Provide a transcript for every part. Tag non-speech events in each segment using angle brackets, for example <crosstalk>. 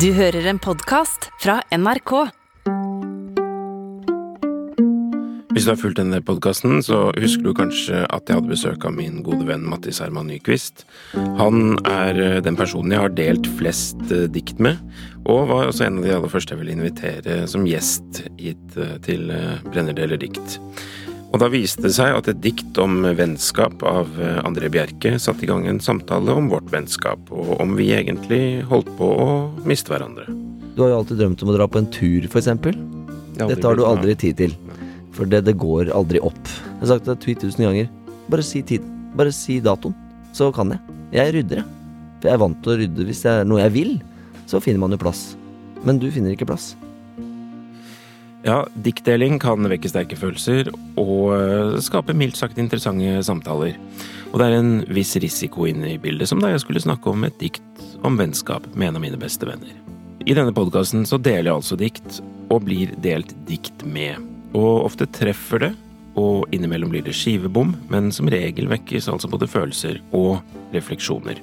Du hører en podkast fra NRK. Hvis du har fulgt denne podkasten, så husker du kanskje at jeg hadde besøk av min gode venn Mattis Herman Nyquist. Han er eh, den personen jeg har delt flest eh, dikt med, og var også en av de aller første jeg ville invitere som gjest hit eh, til Brenner deler dikt. Og da viste det seg at et dikt om vennskap av André Bjerke satte i gang en samtale om vårt vennskap, og om vi egentlig holdt på å miste hverandre. Du har jo alltid drømt om å dra på en tur, eksempel. Dette har du aldri tid til. For det, det går aldri opp. Jeg har sagt det tweet tusen ganger. Bare si tid. Bare si datoen. Så kan jeg. Jeg rydder, jeg. For jeg er vant til å rydde hvis det er noe jeg vil. Så finner man jo plass. Men du finner ikke plass. Ja, diktdeling kan vekke sterke følelser og eh, skape mildt sagt interessante samtaler. Og det er en viss risiko inne i bildet, som da jeg skulle snakke om et dikt om vennskap med en av mine beste venner. I denne podkasten så deler jeg altså dikt, og blir delt dikt med. Og ofte treffer det, og innimellom blir det skivebom, men som regel vekkes altså både følelser og refleksjoner.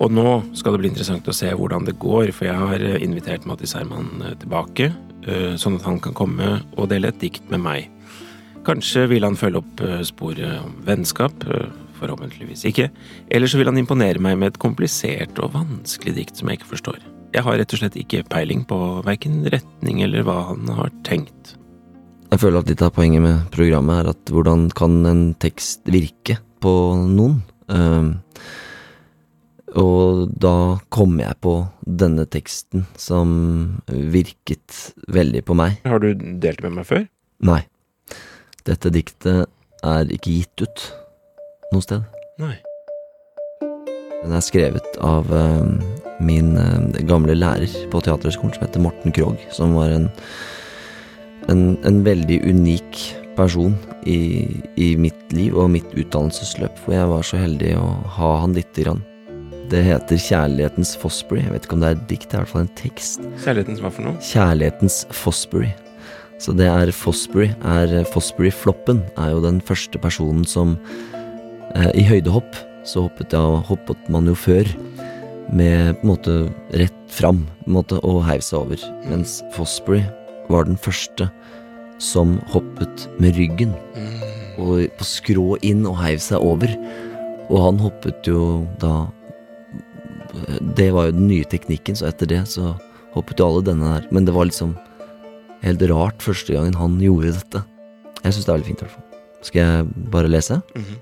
Og nå skal det bli interessant å se hvordan det går, for jeg har eh, invitert Mattis Herman eh, tilbake, sånn at han kan komme og dele et dikt med meg. Kanskje vil han følge opp sporet om vennskap, forhåpentligvis ikke, eller så vil han imponere meg med et komplisert og vanskelig dikt som jeg ikke forstår. Jeg har rett og slett ikke peiling på verken retning eller hva han har tenkt. Jeg føler at litt av poenget med programmet er at hvordan kan en tekst virke på noen? Uh, og da kom jeg på denne teksten som virket veldig på meg. Har du delt med meg før? Nei. Dette diktet er ikke gitt ut noe sted. Nei. Den er skrevet av uh, min uh, gamle lærer på Teaterhøgskolen som heter Morten Krogh, som var en en, en veldig unik person i, i, mitt liv og mitt utdannelsesløp, hvor jeg var så heldig å ha han lite grann. Det heter Kjærlighetens Fosbury. Jeg vet ikke om det er et dikt, det er i hvert fall en tekst. Kjærlighetens hva for noe? Kjærlighetens Fosbury. Så det er Fosbury. Er Fosbury-floppen er jo den første personen som eh, I høydehopp så hoppet, ja, hoppet man jo før med på en måte rett fram på en måte, og heiv seg over. Mens Fosbury var den første som hoppet med ryggen og på skrå inn og heiv seg over. Og han hoppet jo da Det var jo den nye teknikken, så etter det så hoppet jo alle denne der. Men det var liksom helt rart første gangen han gjorde dette. Jeg syns det er veldig fint, i hvert fall. Skal jeg bare lese? Mm -hmm.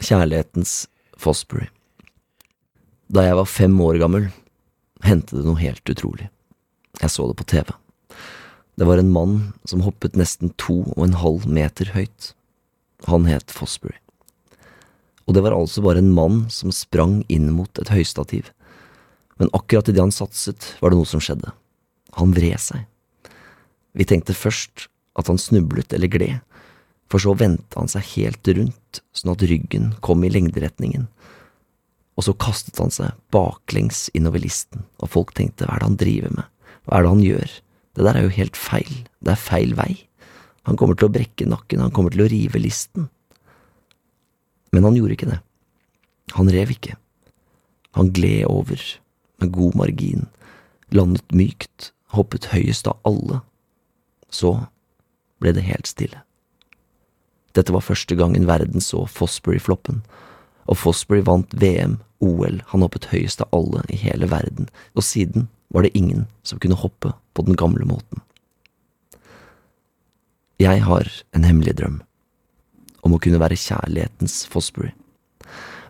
Kjærlighetens Fosbury. Da jeg var fem år gammel, hendte det noe helt utrolig. Jeg så det på TV. Det var en mann som hoppet nesten to og en halv meter høyt. Han het Fosbury. Og det var altså bare en mann som sprang inn mot et høystativ. Men akkurat idet han satset, var det noe som skjedde. Han vred seg. Vi tenkte først at han snublet eller gled, for så vendte han seg helt rundt, sånn at ryggen kom i lengderetningen. Og så kastet han seg baklengs innover listen, og folk tenkte hva er det han driver med? Hva er det han gjør? Det der er jo helt feil. Det er feil vei. Han kommer til å brekke nakken, han kommer til å rive listen. Men han gjorde ikke det. Han rev ikke. Han gled over, med god margin, landet mykt, hoppet høyest av alle. Så ble det helt stille. Dette var første gangen verden så Fosbury-floppen, og Fosbury vant VM, OL, han hoppet høyest av alle i hele verden, og siden var det ingen som kunne hoppe på den gamle måten. Jeg har en hemmelig drøm om å kunne være kjærlighetens Fosbury,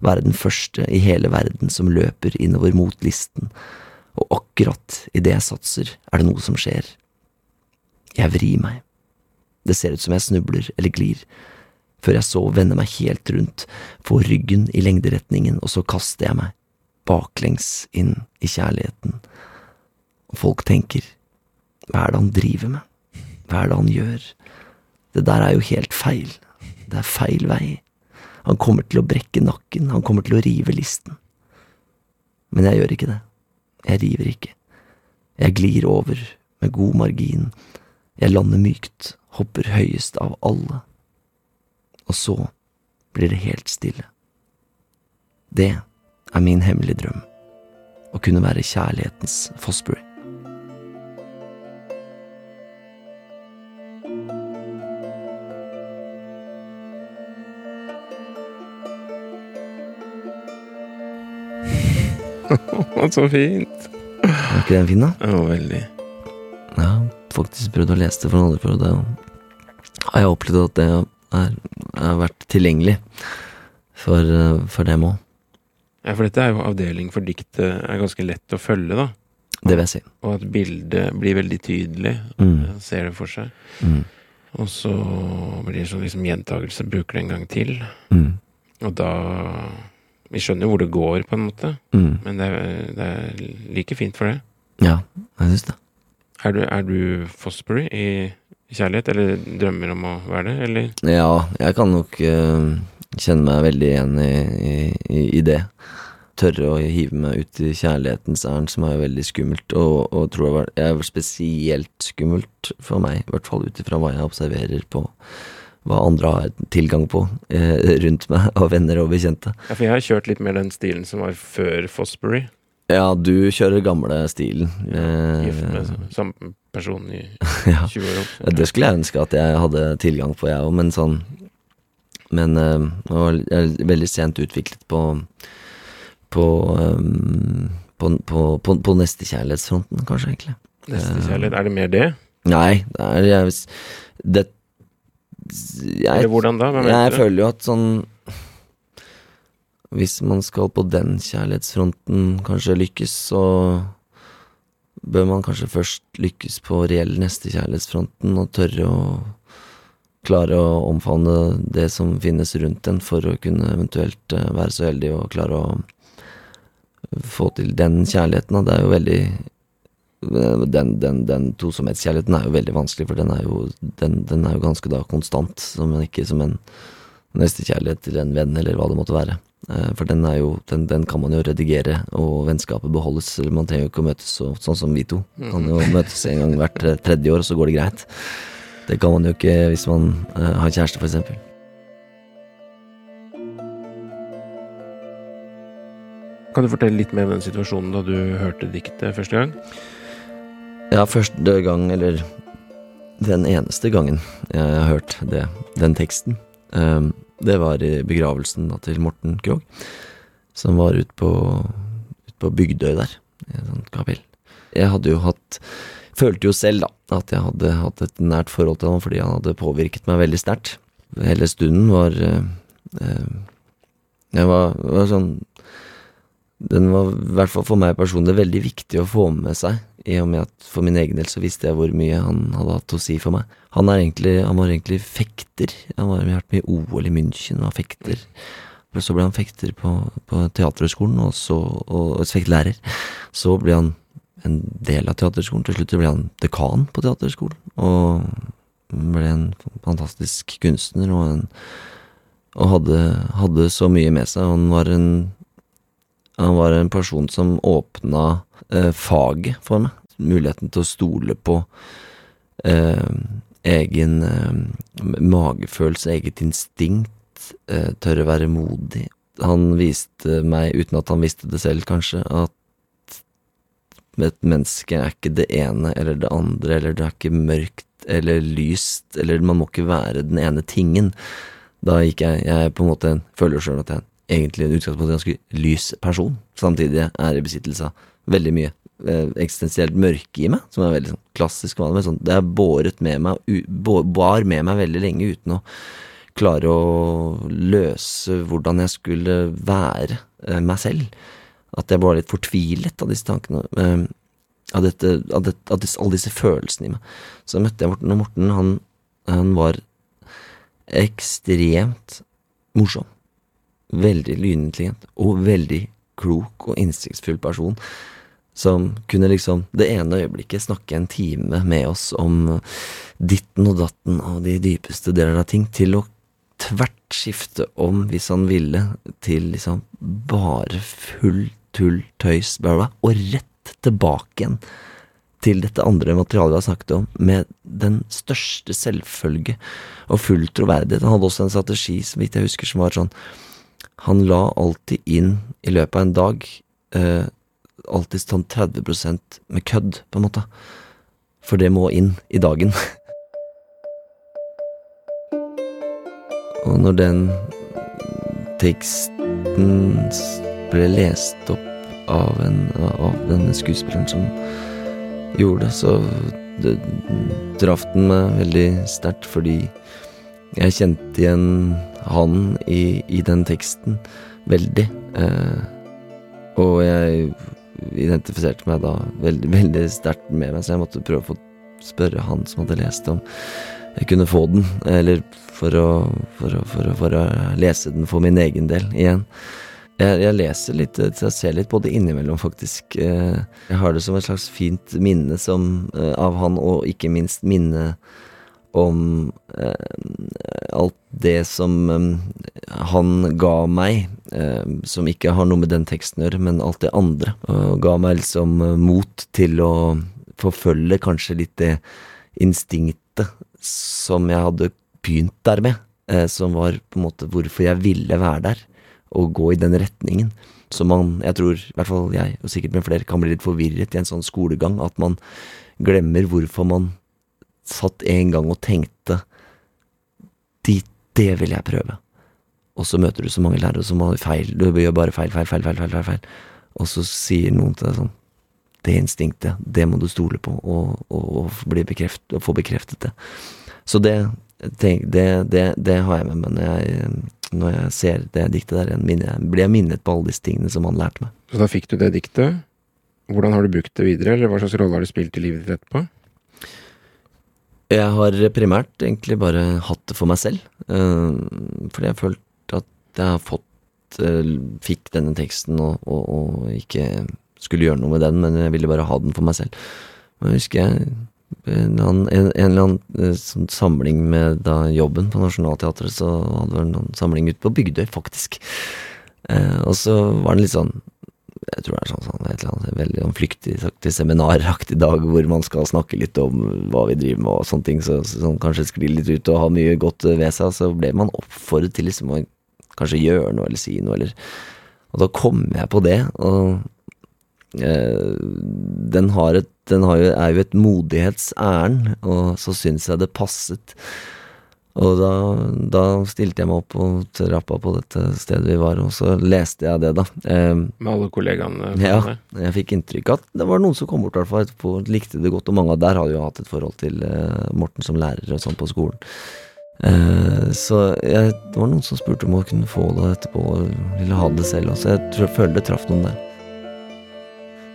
være den første i hele verden som løper innover mot listen, og akkurat idet jeg satser, er det noe som skjer. Jeg vrir meg. Det ser ut som jeg snubler eller glir, før jeg så vender meg helt rundt, får ryggen i lengderetningen, og så kaster jeg meg, baklengs inn i kjærligheten og folk tenker, hva er det han driver med? Hva er det han gjør? Det der er jo helt feil. Det er feil vei. Han kommer til å brekke nakken, han kommer til å rive listen. Men jeg gjør ikke det. Jeg river ikke. Jeg glir over med god margin. Jeg lander mykt, hopper høyest av alle. Og så blir det helt stille. Det er min hemmelige drøm. å kunne være kjærlighetens Fosbury. <laughs> så fint! Er ikke den fin, da? Ja, veldig. Jeg har faktisk prøvd å lese det for noen andre, for det har jeg opplevd at det er, har vært tilgjengelig for, eh, for dem òg. Ja, for dette er jo avdeling for diktet er ganske lett å følge, da. Det vil jeg si. Og at bildet blir veldig tydelig. Mm. Ser det for seg. Mm. Og så blir det sånn liksom gjentagelse, bruker det en gang til. Mm. Og da Vi skjønner jo hvor det går, på en måte. Mm. Men det er, det er like fint for det. Ja, jeg syns det. Er du, er du Fosbury i kjærlighet, eller drømmer om å være det, eller? Ja, jeg kan nok uh, kjenne meg veldig igjen i, i, i det. Tørre å hive meg ut i kjærlighetens ærend, som er veldig skummelt, og, og tror jeg var- er spesielt skummelt for meg, i hvert fall ut ifra hva jeg observerer på hva andre har tilgang på eh, rundt meg, <laughs> av venner og bekjente. Ja, for jeg har kjørt litt mer den stilen som var før Fosbury. Ja, du kjører gamle stilen. Eh, Gift med samme person i <laughs> 20 år. Ja, Det skulle jeg ønske at jeg hadde tilgang på, jeg òg, men sånn Men eh, jeg er veldig sent utviklet på på, um, på, på, på, på nestekjærlighetsfronten, kanskje, egentlig. Nestekjærlighet, er det mer det? Nei, det er jeg, det, jeg, hvordan da? Jeg føler jo at sånn Hvis man skal på den kjærlighetsfronten kanskje lykkes, så bør man kanskje først lykkes på reell nestekjærlighetsfronten og tørre å klare å omfavne det som finnes rundt en, for å kunne eventuelt eh, være så heldig å klare å få til den kjærligheten. Det er jo veldig den, den, den tosomhetskjærligheten er jo veldig vanskelig, for den er jo, den, den er jo ganske da konstant, som en, ikke som en nestekjærlighet til en venn, eller hva det måtte være. Eh, For den er jo, den, kan man jo redigere, og vennskapet beholdes. Man trenger jo ikke å møtes så, sånn som vi to. Kan jo møtes en gang hvert tredje år, og så går det greit. Det kan man jo ikke hvis man eh, har kjæreste, eksempel. Kan du fortelle litt mer om den situasjonen da du hørte diktet første gang? Ja, første gang, eller den eneste gangen jeg har hørt det, den teksten, eh, det var i begravelsen til Morten Krogh, som var ute på, ut på Bygdøy der, i et sånt kapell. Jeg hadde jo hatt Følte jo selv, da, at jeg hadde hatt et nært forhold til ham fordi han hadde påvirket meg veldig sterkt. Hele stunden var eh, eh, Jeg var, var sånn den var i hvert fall for meg personlig veldig viktig å få med seg, i og med at for min egen del så visste jeg hvor mye han hadde hatt å si for meg. Han, egentlig, han var egentlig fekter. Han var vært med i OL i München og var fekter. Så ble han fekter på, på Teaterhøgskolen, og så og, og fektelærer. Så ble han en del av Teaterhøgskolen. Til slutt ble han dekan på Teaterhøgskolen, og ble en fantastisk kunstner og, en, og hadde, hadde så mye med seg. Han var en han var en person som åpna eh, faget for meg. Muligheten til å stole på eh, egen eh, magefølelse, eget instinkt, eh, tørre å være modig. Han viste meg, uten at han visste det selv kanskje, at et menneske er ikke det ene eller det andre, eller det er ikke mørkt eller lyst, eller man må ikke være den ene tingen. Da gikk jeg Jeg på en måte føler sjøl at jeg egentlig i utgangspunktet en ganske lys person, samtidig er i besittelse av veldig mye eh, eksistensielt mørke i meg, som er veldig sånn klassisk vanlig. Sånn, det er båret med meg, u, bar med meg veldig lenge uten å klare å løse hvordan jeg skulle være eh, meg selv. At jeg var litt fortvilet av disse tankene. eh, av, dette, av, dette, av disse, alle disse følelsene i meg. Så møtte jeg Morten, og Morten han, han var ekstremt morsom. Veldig lynintelligent og veldig klok og innsiktsfull person. Som kunne liksom det ene øyeblikket snakke en time med oss om ditten og datten og de dypeste deler av ting, til å tvert skifte om, hvis han ville, til liksom bare full tull, tøys, bla, og rett tilbake igjen til dette andre materialet vi har snakket om, med den største selvfølge og full troverdighet. Han hadde også en strategi, så vidt jeg husker, som var sånn Han la alltid inn i løpet av en dag eh, alltid sånn 30% med kødd, på en måte. For det må inn i dagen. <laughs> Og når den teksten ble lest opp av, en, av denne skuespilleren som gjorde det, så det traff den meg veldig sterkt, fordi jeg kjente igjen han i, i den teksten veldig. Eh, og jeg identifiserte meg da veldig, <laughs> veldig sterkt med meg, så jeg måtte prøve å få spørre han som hadde lest om jeg kunne få den, eller for å, for å, for å, for å lese den for min egen del igjen. Jeg, jeg, leser litt, jeg ser litt på det innimellom, faktisk. Eh, jeg har det som et slags fint minne som, eh, av han, og ikke minst minne om eh, alt det som eh, han ga meg, eh, som ikke har noe med den teksten å gjøre, men alt det andre. Og ga meg liksom mot til å forfølge kanskje litt det instinktet som jeg hadde begynt der med, som var på en måte hvorfor jeg ville være der, og gå i den retningen. Som man, jeg tror, i hvert fall jeg, og sikkert med flere, kan bli litt forvirret i en sånn skolegang, at man glemmer hvorfor man satt en gang og tenkte de, det vil jeg prøve. Og så møter du så mange lærere som har feil, du gjør bare feil, feil, feil, feil, feil, feil, feil. Og så sier noen til deg sånn Det instinktet, det må du stole på, og, og, og, bekreft, og få bekreftet det. Så det, det, det, det har jeg med meg når jeg, når jeg ser det diktet der. Jeg blir jeg minnet på alle disse tingene som han lærte meg. Så da fikk du det diktet. Hvordan har du brukt det videre, eller hva slags rolle har du spilt i livet ditt etterpå? Jeg har primært egentlig bare hatt det for meg selv. Uh, fordi jeg følte at jeg har fått uh, Fikk denne teksten og, og, og, ikke skulle gjøre noe med den, men jeg ville bare ha den for meg selv. Jeg husker jeg en, en, en, eller annen uh, sånn samling med da jobben på Nationaltheatret, så hadde det vært en samling ute på Bygdøy, faktisk. og så var det litt sånn jeg tror det er sånn, sånn et eller annet veldig sånn flyktig seminaraktig dag hvor man skal snakke litt om hva vi driver med og sånne ting, så, så sånn, kanskje sklir litt ut og har mye godt ved seg, så ble man oppfordret til liksom å kanskje gjøre noe eller si noe, eller Og da kom jeg på det, og eh, den, har et, den har jo, er jo et modighetsærend, og så syns jeg det passet og da, da, stilte jeg meg opp og trappa på dette stedet vi var, og så leste jeg det, da. Eh, Med alle kollegaene? Ja. Jeg fikk inntrykk av at det var noen som kom bort, hvert etterpå, likte det godt. Og mange av der hadde jo hatt et forhold til eh, Morten som lærer og sånn på skolen. Eh, så jeg, det var noen som spurte om å kunne få det etterpå, og ville ha det selv. Og så jeg tror, føler det traff noen der.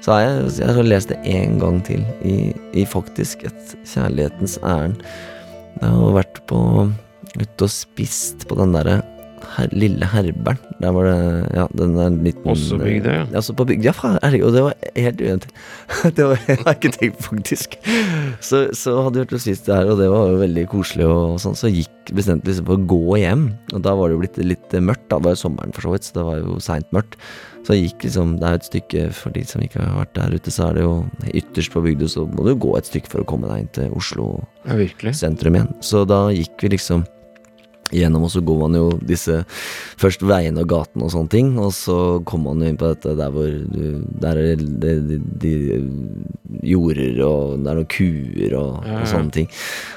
Så har jeg, jeg har lest det én gang til, i, i faktisk et kjærlighetens ærend. Jeg har vært på ute og spist på den derre her, lille Herbern. Der var det Ja, den er liten Også bygda, ja. Altså på bygda, Ja, herregud, det var helt uventet. <laughs> det var, jeg har ikke tenkt faktisk. Så, så hadde vi hørt og spist her, og det var jo veldig koselig og sånn. Så gikk bestemte liksom på å gå hjem, og da var det jo blitt litt mørkt. Da det var jo sommeren, for så vidt, så det var jo seint mørkt. Så jeg gikk liksom Det er jo et stykke for de som ikke har vært der ute, så er det jo ytterst på bygda, så må du gå et stykke for å komme deg inn til Oslo ja, sentrum igjen. Så da gikk vi liksom gjennom, og så går man jo disse Først veiene og gatene og sånne ting, og så kommer man jo inn på dette der hvor Der er det de, de, jorder, og det er noen kuer og, ja, ja. og sånne ting.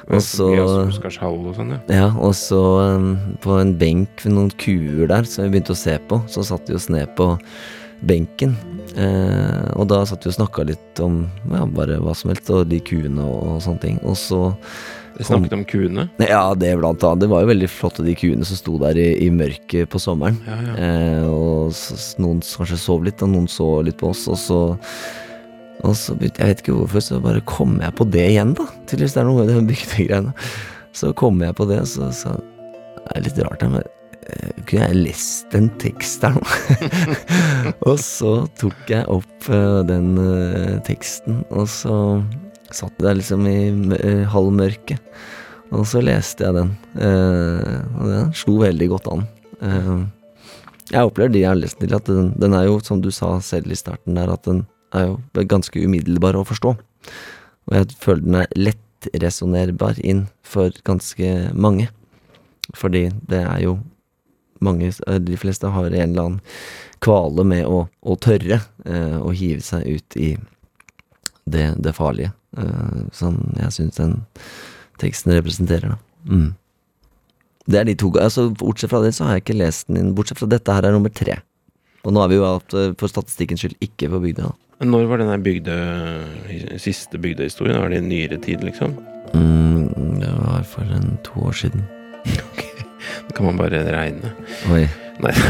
Og så og sånn, ja. ja. Og så um, på en benk ved noen kuer der, som vi begynte å se på, så satt vi oss ned på benken. Eh, og da satt vi og snakka litt om ja, bare hva som helst, og de kuene og, og sånne ting. Og så vi snakket om kuene? Ja, det blant annet. Det var jo veldig flotte, de kuene som sto der i, i mørket på sommeren. Ja, ja. Eh, og så, noen kanskje sov litt, og noen så litt på oss, og så og så Jeg vet ikke hvorfor, så bare kom jeg på det igjen, da. Tydeligvis det er noe med de bygdegreiene. Så kom jeg på det, så sa Det er litt rart, men kunne jeg lest en tekst her nå? <laughs> og så tok jeg opp uh, den uh, teksten, og så Satt der liksom i uh, halvmørket. Og så leste jeg den, og den slo veldig godt an. Jeg opplever de jeg har lest til, at den, den, er jo, som du sa selv i starten der, at den er jo ganske umiddelbar å forstå. Og jeg føler den er lettresonnerbar inn for ganske mange. Fordi det er jo mange, eh, de fleste, har en eller annen kvale med å, å tørre eh, å hive seg ut i det, det farlige. Eh, som jeg syns den teksten representerer, da. Mm. Det er de to altså, Bortsett fra det, så har jeg ikke lest den inn. Bortsett fra dette her er nummer tre. Og nå har vi jo hatt, eh, for statistikkens skyld, ikke på bygda. Når var den bygde, siste bygdehistorien? Var det i nyere tid, liksom? Mm, det var for en to år siden. Kan man bare regne. Oi. Nei. <laughs>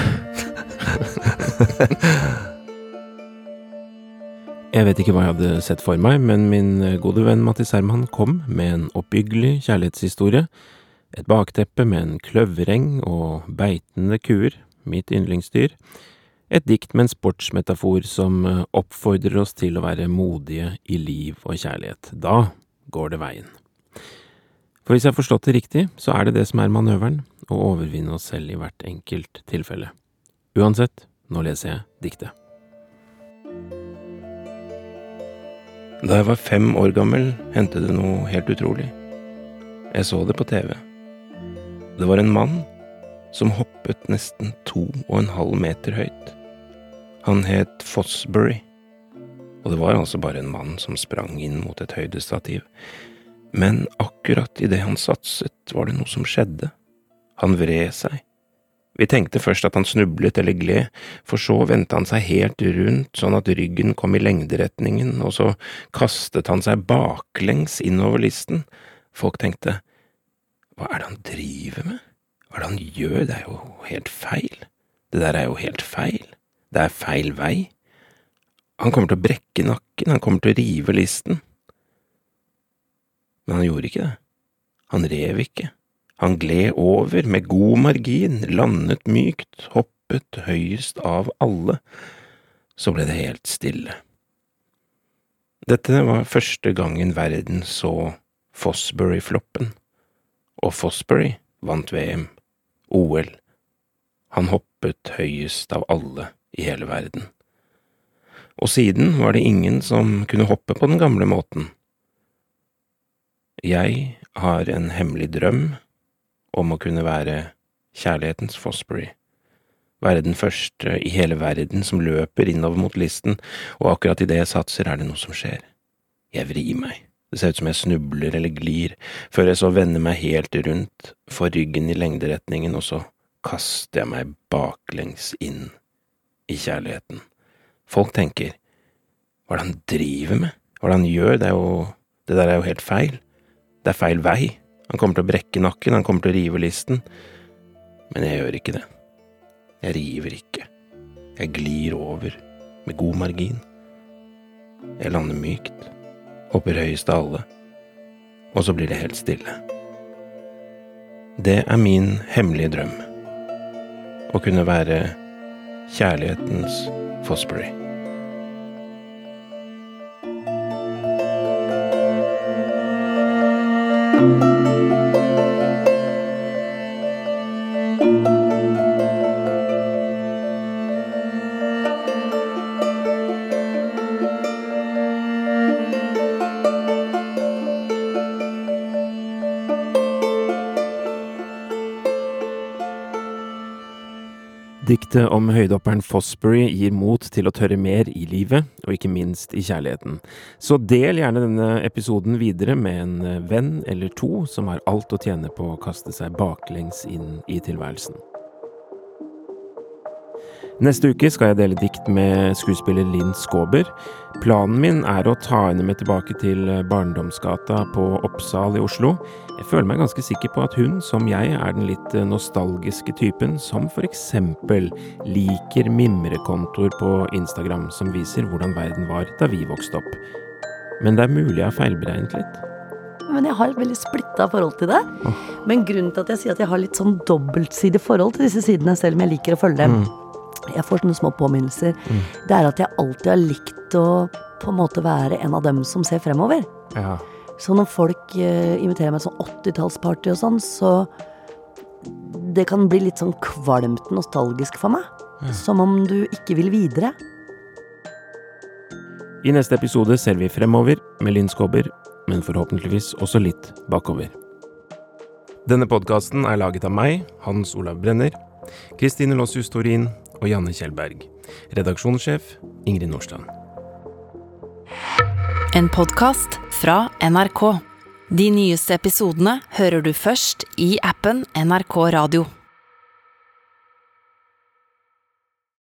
Jeg vet ikke hva jeg hadde sett for meg, men min gode venn Mattis Herman kom med en oppbyggelig kjærlighetshistorie. Et bakteppe med en kløvereng og beitende kuer, mitt yndlingsdyr. Et dikt med en sportsmetafor som oppfordrer oss til å være modige i liv og kjærlighet. Da går det veien. For hvis jeg har forstått det riktig, så er det det som er manøveren, å overvinne oss selv i hvert enkelt tilfelle. Uansett, nå leser jeg diktet. Da jeg var fem år gammel, hendte det noe helt utrolig. Jeg så det på TV. Det var en mann som hoppet nesten to og en halv meter høyt. Han het Fosbury, og det var altså bare en mann som sprang inn mot et høydestativ. Men akkurat idet han satset, var det noe som skjedde. Han vred seg. Vi tenkte først at han snublet eller gled, for så vendte han seg helt rundt sånn at ryggen kom i lengderetningen, og så kastet han seg baklengs innover listen. Folk tenkte, hva er det han driver med? Hva er det han gjør, det er jo helt feil. Det der er jo helt feil. Det er feil vei. Han kommer til å brekke nakken, han kommer til å rive listen. Men han gjorde ikke det. Han rev ikke. Han gled over med god margin, landet mykt, hoppet høyest av alle. Så ble det helt stille. Dette var første gangen verden så Fosbury-floppen, og Fosbury vant VM, OL. Han hoppet høyest av alle i hele verden. Og siden var det ingen som kunne hoppe på den gamle måten. Jeg har en hemmelig drøm om å kunne være kjærlighetens Fosbury, være den første i hele verden som løper innover mot listen, og akkurat idet jeg satser, er det noe som skjer. Jeg vrir meg, det ser ut som jeg snubler eller glir, før jeg så vender meg helt rundt, får ryggen i lengderetningen, og så kaster jeg meg baklengs inn i kjærligheten. Folk tenker, hva er det han driver med, hva er det han gjør, det jo, det der er jo helt feil, det er feil vei. Han kommer til å brekke nakken, han kommer til å rive listen. Men jeg gjør ikke det. Jeg river ikke. Jeg glir over, med god margin. Jeg lander mykt, hopper høyest av alle, og så blir det helt stille. Det er min hemmelige drøm. Å kunne være kjærlighetens Fosbury. Diktet om høydehopperen Fosbury gir mot til å tørre mer i livet, og ikke minst i kjærligheten. Så del gjerne denne episoden videre med en venn eller to som har alt å tjene på å kaste seg baklengs inn i tilværelsen. Neste uke skal jeg dele dikt med skuespiller Linn Skåber. Planen min er å ta henne med tilbake til Barndomsgata på Oppsal i Oslo. Jeg føler meg ganske sikker på at hun, som jeg, er den litt nostalgiske typen som for eksempel liker mimrekontoer på Instagram som viser hvordan verden var da vi vokste opp. Men det er mulig jeg har feilberegnet litt. Men jeg har et veldig splitta forhold til det. Men grunnen til at jeg sier at jeg har litt sånn dobbeltsidig forhold til disse sidene, selv om jeg liker å følge dem, jeg får sånne små påminnelser, det er at jeg alltid har likt å på en måte være en av dem som ser fremover. Ja. Så når folk eh, inviterer meg til sånn 80-tallsparty og sånn, så det kan bli litt sånn kvalmt nostalgisk for meg. Som om du ikke vil videre. I neste episode ser vi fremover med Linn Skåber, men forhåpentligvis også litt bakover. Denne podkasten er laget av meg, Hans Olav Brenner. Kristine Lossius Torin og Janne Kjellberg. Redaksjonssjef Ingrid Nordstrand. En podkast fra NRK. De nyeste episodene hører du først i appen NRK Radio.